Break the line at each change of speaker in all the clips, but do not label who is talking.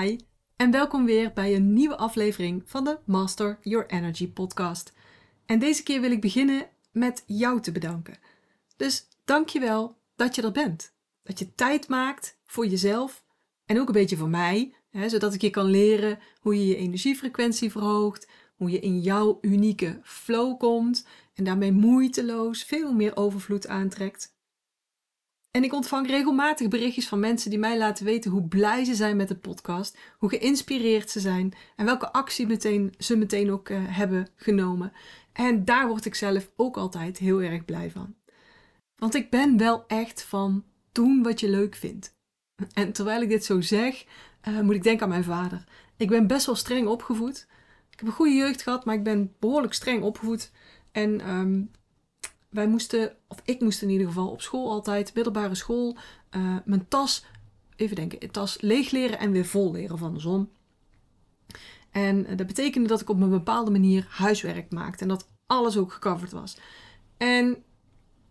Hi en welkom weer bij een nieuwe aflevering van de Master Your Energy podcast. En deze keer wil ik beginnen met jou te bedanken. Dus dankjewel dat je er bent. Dat je tijd maakt voor jezelf en ook een beetje voor mij, hè, zodat ik je kan leren hoe je je energiefrequentie verhoogt, hoe je in jouw unieke flow komt en daarmee moeiteloos veel meer overvloed aantrekt. En ik ontvang regelmatig berichtjes van mensen die mij laten weten hoe blij ze zijn met de podcast, hoe geïnspireerd ze zijn en welke actie meteen, ze meteen ook uh, hebben genomen. En daar word ik zelf ook altijd heel erg blij van. Want ik ben wel echt van doen wat je leuk vindt. En terwijl ik dit zo zeg, uh, moet ik denken aan mijn vader. Ik ben best wel streng opgevoed. Ik heb een goede jeugd gehad, maar ik ben behoorlijk streng opgevoed. En um, wij moesten, of ik moest in ieder geval op school altijd, middelbare school, uh, mijn tas, even denken, tas leeg leren en weer vol leren van de zon. En dat betekende dat ik op een bepaalde manier huiswerk maakte en dat alles ook gecoverd was. En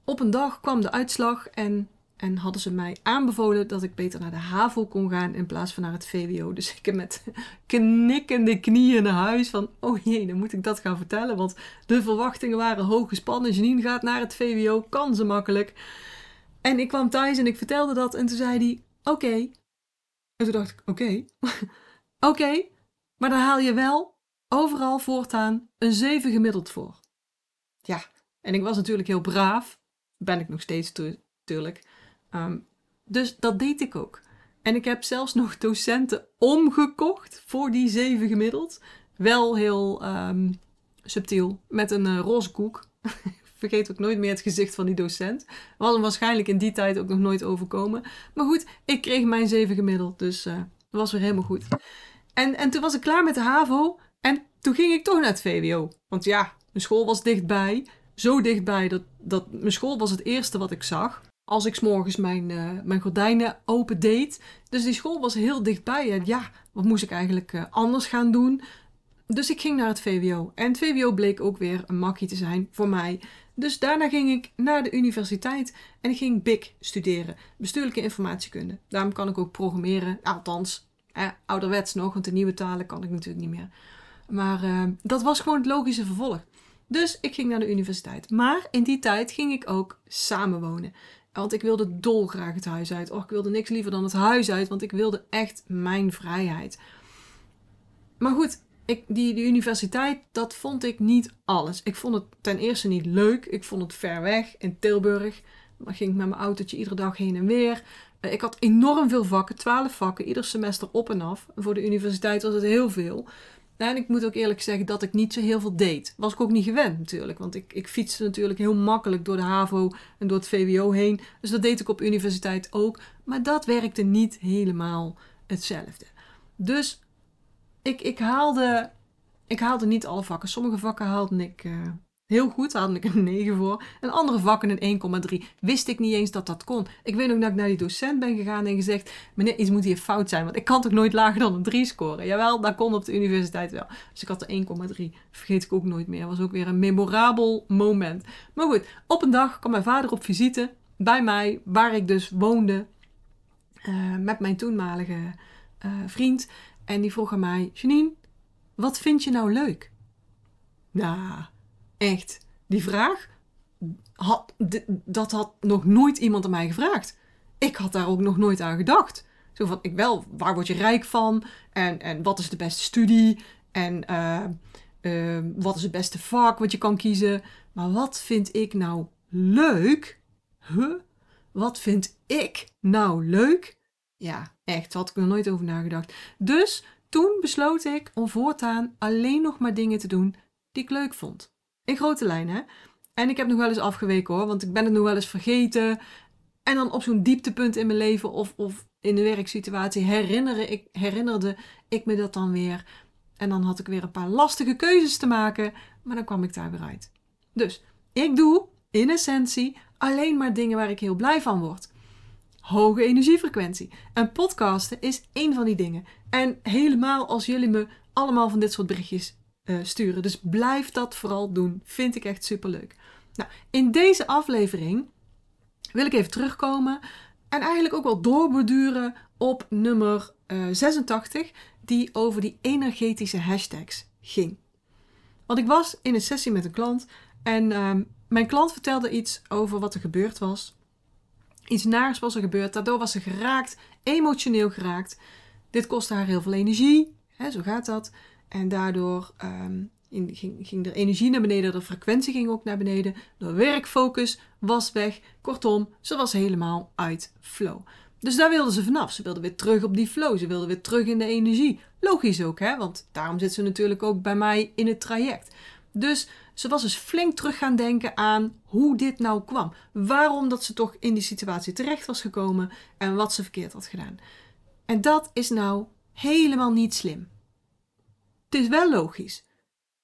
op een dag kwam de uitslag en en hadden ze mij aanbevolen dat ik beter naar de HAVO kon gaan in plaats van naar het VWO. Dus ik heb met knikkende knieën naar huis van, oh jee, dan moet ik dat gaan vertellen. Want de verwachtingen waren hoog gespannen. Janine gaat naar het VWO, kan ze makkelijk. En ik kwam thuis en ik vertelde dat en toen zei hij, oké. En toen dacht ik, oké. oké, maar dan haal je wel overal voortaan een 7 gemiddeld voor. Ja, en ik was natuurlijk heel braaf. Ben ik nog steeds natuurlijk. Ehm, dus dat deed ik ook. En ik heb zelfs nog docenten omgekocht voor die zeven gemiddeld. Wel heel um, subtiel, met een uh, roze koek. Vergeet ook nooit meer het gezicht van die docent. Was hem waarschijnlijk in die tijd ook nog nooit overkomen. Maar goed, ik kreeg mijn zeven gemiddeld, dus uh, dat was weer helemaal goed. En, en toen was ik klaar met de HAVO en toen ging ik toch naar het VWO. Want ja, mijn school was dichtbij. Zo dichtbij dat, dat mijn school was het eerste wat ik zag als ik s'morgens mijn, uh, mijn gordijnen open deed. Dus die school was heel dichtbij. En ja, wat moest ik eigenlijk uh, anders gaan doen? Dus ik ging naar het VWO. En het VWO bleek ook weer een makkie te zijn voor mij. Dus daarna ging ik naar de universiteit en ik ging BIC studeren. Bestuurlijke informatiekunde. Daarom kan ik ook programmeren. Althans, eh, ouderwets nog, want de nieuwe talen kan ik natuurlijk niet meer. Maar uh, dat was gewoon het logische vervolg. Dus ik ging naar de universiteit. Maar in die tijd ging ik ook samenwonen. Want ik wilde dolgraag het huis uit. Ik wilde niks liever dan het huis uit, want ik wilde echt mijn vrijheid. Maar goed, ik, die, die universiteit, dat vond ik niet alles. Ik vond het ten eerste niet leuk. Ik vond het ver weg in Tilburg. Dan ging ik met mijn autootje iedere dag heen en weer. Eh, ik had enorm veel vakken, twaalf vakken, ieder semester op en af. Voor de universiteit was het heel veel. En ik moet ook eerlijk zeggen dat ik niet zo heel veel deed. Was ik ook niet gewend natuurlijk. Want ik, ik fietste natuurlijk heel makkelijk door de HAVO en door het VWO heen. Dus dat deed ik op universiteit ook. Maar dat werkte niet helemaal hetzelfde. Dus ik, ik, haalde, ik haalde niet alle vakken. Sommige vakken haalde ik uh, Heel goed, daar had ik een 9 voor. En andere vakken een 1,3. Wist ik niet eens dat dat kon. Ik weet ook dat ik naar die docent ben gegaan en gezegd: Meneer, iets moet hier fout zijn, want ik kan toch nooit lager dan een 3 scoren? Jawel, dat kon op de universiteit wel. Dus ik had de 1,3. Vergeet ik ook nooit meer. Was ook weer een memorabel moment. Maar goed, op een dag kwam mijn vader op visite bij mij, waar ik dus woonde, uh, met mijn toenmalige uh, vriend. En die vroeg aan mij: Janine, wat vind je nou leuk? Nou echt, die vraag, had, dat had nog nooit iemand aan mij gevraagd. Ik had daar ook nog nooit aan gedacht. Zo van, ik wel, waar word je rijk van? En, en wat is de beste studie? En uh, uh, wat is het beste vak wat je kan kiezen? Maar wat vind ik nou leuk? Huh? Wat vind ik nou leuk? Ja, echt, daar had ik nog nooit over nagedacht. Dus toen besloot ik om voortaan alleen nog maar dingen te doen die ik leuk vond. In grote lijnen. En ik heb nog wel eens afgeweken hoor, want ik ben het nog wel eens vergeten. En dan op zo'n dieptepunt in mijn leven of, of in de werksituatie herinnerde ik, herinnerde ik me dat dan weer. En dan had ik weer een paar lastige keuzes te maken, maar dan kwam ik daar weer uit. Dus ik doe in essentie alleen maar dingen waar ik heel blij van word. Hoge energiefrequentie. En podcasten is één van die dingen. En helemaal als jullie me allemaal van dit soort berichtjes uh, sturen. Dus blijf dat vooral doen. Vind ik echt superleuk. Nou, in deze aflevering wil ik even terugkomen en eigenlijk ook wel doorborduren op nummer 86 die over die energetische hashtags ging. Want ik was in een sessie met een klant en ehm, mijn klant vertelde iets over wat er gebeurd was. Iets naars was er gebeurd, daardoor was ze geraakt, emotioneel geraakt. Dit kostte haar heel veel energie, hè, zo gaat dat. En daardoor ehm, ging, ging er energie naar beneden, de frequentie ging ook naar beneden. De werkfocus was weg. Kortom, ze was helemaal uit flow. Dus daar wilde ze vanaf. Ze wilde weer terug op die flow. Ze wilde weer terug in de energie. Logisch ook, hè? Want daarom zit ze natuurlijk ook bij mij in het traject. Dus ze was dus flink terug gaan denken aan hoe dit nou kwam. Waarom dat ze toch in die situatie terecht was gekomen en wat ze verkeerd had gedaan. En dat is nou helemaal niet slim. Is wel logisch.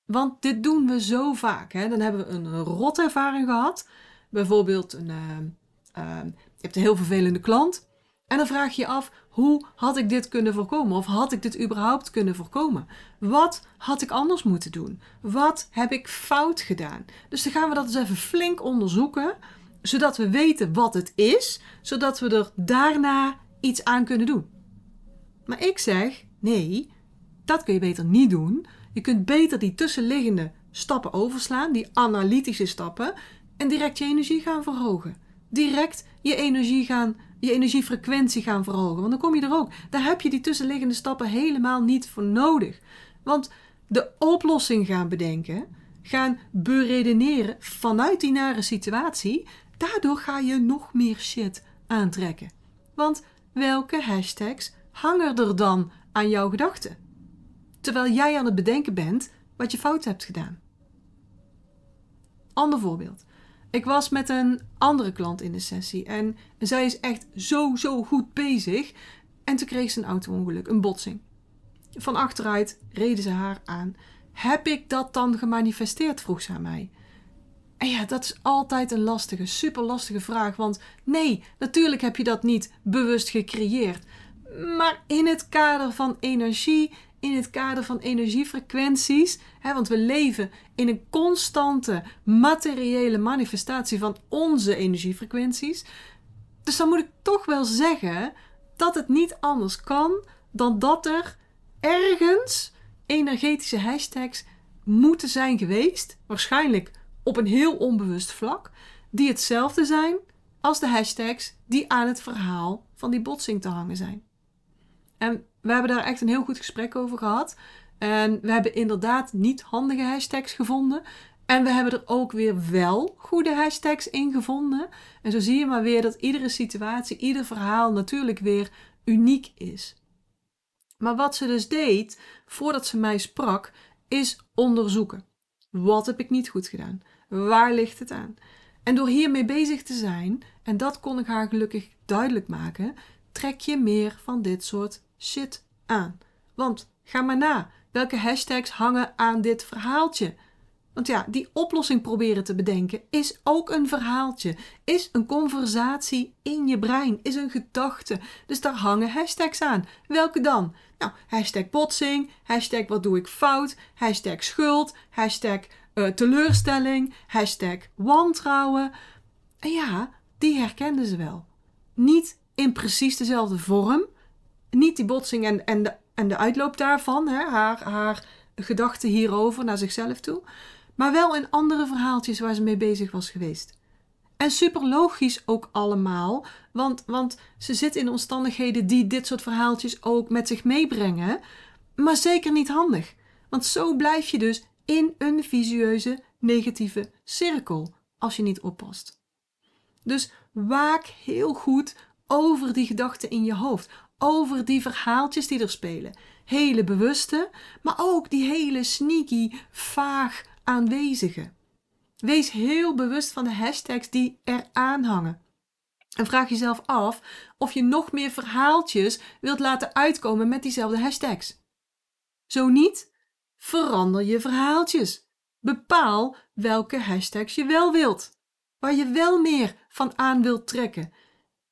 Want dit doen we zo vaak. Hè? Dan hebben we een rotervaring gehad. Bijvoorbeeld, een, uh, uh, je hebt een heel vervelende klant. En dan vraag je je af, hoe had ik dit kunnen voorkomen? Of had ik dit überhaupt kunnen voorkomen? Wat had ik anders moeten doen? Wat heb ik fout gedaan? Dus dan gaan we dat eens even flink onderzoeken, zodat we weten wat het is, zodat we er daarna iets aan kunnen doen. Maar ik zeg, nee, dat kun je beter niet doen. Je kunt beter die tussenliggende stappen overslaan, die analytische stappen, en direct je energie gaan verhogen. Direct je energie gaan, je energiefrequentie gaan verhogen. Want dan kom je er ook. Daar heb je die tussenliggende stappen helemaal niet voor nodig. Want de oplossing gaan bedenken, gaan beredeneren vanuit die nare situatie, daardoor ga je nog meer shit aantrekken. Want welke hashtags hangen er dan aan jouw gedachten? Terwijl jij aan het bedenken bent wat je fout hebt gedaan. Ander voorbeeld. Ik was met een andere klant in de sessie en zij is echt zo, zo goed bezig. En toen kreeg ze een auto-ongeluk, een botsing. Van achteruit reden ze haar aan. Heb ik dat dan gemanifesteerd? vroeg ze aan mij. En ja, dat is altijd een lastige, super lastige vraag. Want nee, natuurlijk heb je dat niet bewust gecreëerd. Maar in het kader van energie in het kader van energiefrequenties. Hè, want we leven in een constante materiële manifestatie van onze energiefrequenties. Dus dan moet ik toch wel zeggen dat het niet anders kan dan dat er ergens energetische hashtags moeten zijn geweest. Waarschijnlijk op een heel onbewust vlak. Die hetzelfde zijn als de hashtags die aan het verhaal van die botsing te hangen zijn. En we hebben daar echt een heel goed gesprek over gehad. En we hebben inderdaad niet handige hashtags gevonden. En we hebben er ook weer wel goede hashtags in gevonden. En zo zie je maar weer dat iedere situatie, ieder verhaal natuurlijk weer uniek is. Maar wat ze dus deed voordat ze mij sprak, is onderzoeken. Wat heb ik niet goed gedaan? Waar ligt het aan? En door hiermee bezig te zijn, en dat kon ik haar gelukkig duidelijk maken, trek je meer van dit soort shit aan. Want ga maar na. Welke hashtags hangen aan dit verhaaltje? Want ja, die oplossing proberen te bedenken is ook een verhaaltje. Is een conversatie in je brein. Is een gedachte. Dus daar hangen hashtags aan. Welke dan? Nou, hashtag botsing. Hashtag wat doe ik fout. Hashtag schuld. Hashtag uh, teleurstelling. Hashtag wantrouwen. En ja, die herkenden ze wel. Niet in precies dezelfde vorm niet die botsing en, en, de, en de uitloop daarvan, hè, haar, haar gedachten hierover naar zichzelf toe, maar wel in andere verhaaltjes waar ze mee bezig was geweest. En super logisch ook allemaal, want, want ze zit in omstandigheden die dit soort verhaaltjes ook met zich meebrengen, maar zeker niet handig. Want zo blijf je dus in een visieuze negatieve cirkel als je niet oppast. Dus waak heel goed over die gedachten in je hoofd over die verhaaltjes die er spelen. Hele bewuste, maar ook die hele sneaky, vaag aanwezige. Wees heel bewust van de hashtags die er aanhangen. En vraag jezelf af of je nog meer verhaaltjes wilt laten uitkomen met diezelfde hashtags. Zo niet, verander je verhaaltjes. Bepaal welke hashtags je wel wilt, waar je wel meer van aan wilt trekken.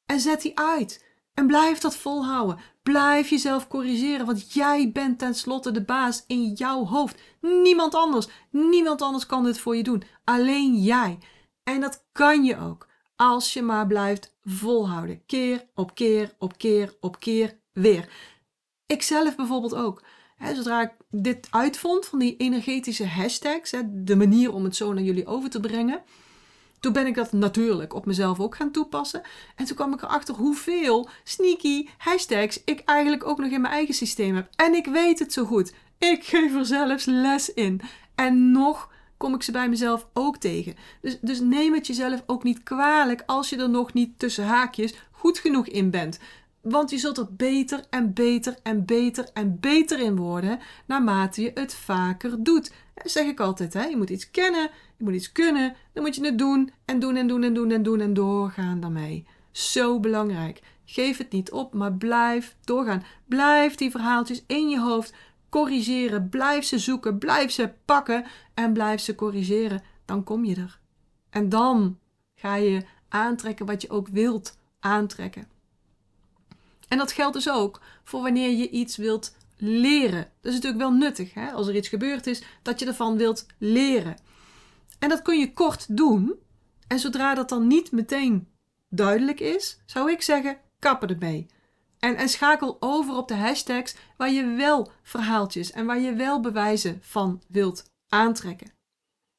En zet die uit. En blijf dat volhouden. Blijf jezelf corrigeren, want jij bent tenslotte de baas in jouw hoofd. Niemand anders. Niemand anders kan dit voor je doen. Alleen jij. En dat kan je ook. Als je maar blijft volhouden. Keer op keer op keer op keer weer. Ik zelf bijvoorbeeld ook. zodra ik dit uitvond van die energetische hashtags, de manier om het zo naar jullie over te brengen, toen ben ik dat natuurlijk op mezelf ook gaan toepassen. En toen kwam ik erachter hoeveel sneaky hashtags ik eigenlijk ook nog in mijn eigen systeem heb. En ik weet het zo goed. Ik geef er zelfs les in. En nog kom ik ze bij mezelf ook tegen. Dus, dus neem het jezelf ook niet kwalijk als je er nog niet tussen haakjes goed genoeg in bent. Want je zult er beter en beter en beter en beter in worden naarmate je het vaker doet. Dat zeg ik altijd, hè? je moet iets kennen, je moet iets kunnen, dan moet je het doen en doen en doen en doen en doen en doorgaan daarmee. Zo belangrijk. Geef het niet op, maar blijf doorgaan. Blijf die verhaaltjes in je hoofd corrigeren. Blijf ze zoeken, blijf ze pakken en blijf ze corrigeren. Dan kom je er. En dan ga je aantrekken wat je ook wilt aantrekken. En dat geldt dus ook voor wanneer je iets wilt leren. Dat is natuurlijk wel nuttig hè? als er iets gebeurd is, dat je ervan wilt leren. En dat kun je kort doen. En zodra dat dan niet meteen duidelijk is, zou ik zeggen: kappen ermee. En, en schakel over op de hashtags waar je wel verhaaltjes en waar je wel bewijzen van wilt aantrekken.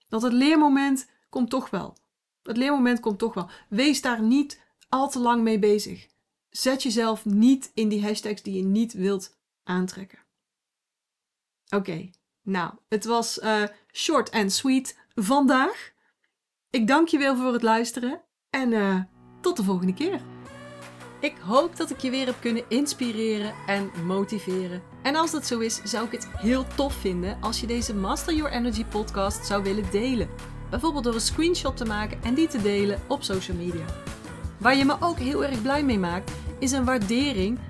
Dat het leermoment komt toch wel. Het leermoment komt toch wel. Wees daar niet al te lang mee bezig. Zet jezelf niet in die hashtags die je niet wilt aantrekken. Oké, nou, het was uh, short and sweet vandaag. Ik dank je wel voor het luisteren en uh, tot de volgende keer. Ik hoop dat ik je weer heb kunnen inspireren en motiveren. En als dat zo is, zou ik het heel tof vinden als je deze Master Your Energy podcast zou willen delen. Bijvoorbeeld door een screenshot te maken en die te delen op social media. Waar je me ook heel erg blij mee maakt, is een waardering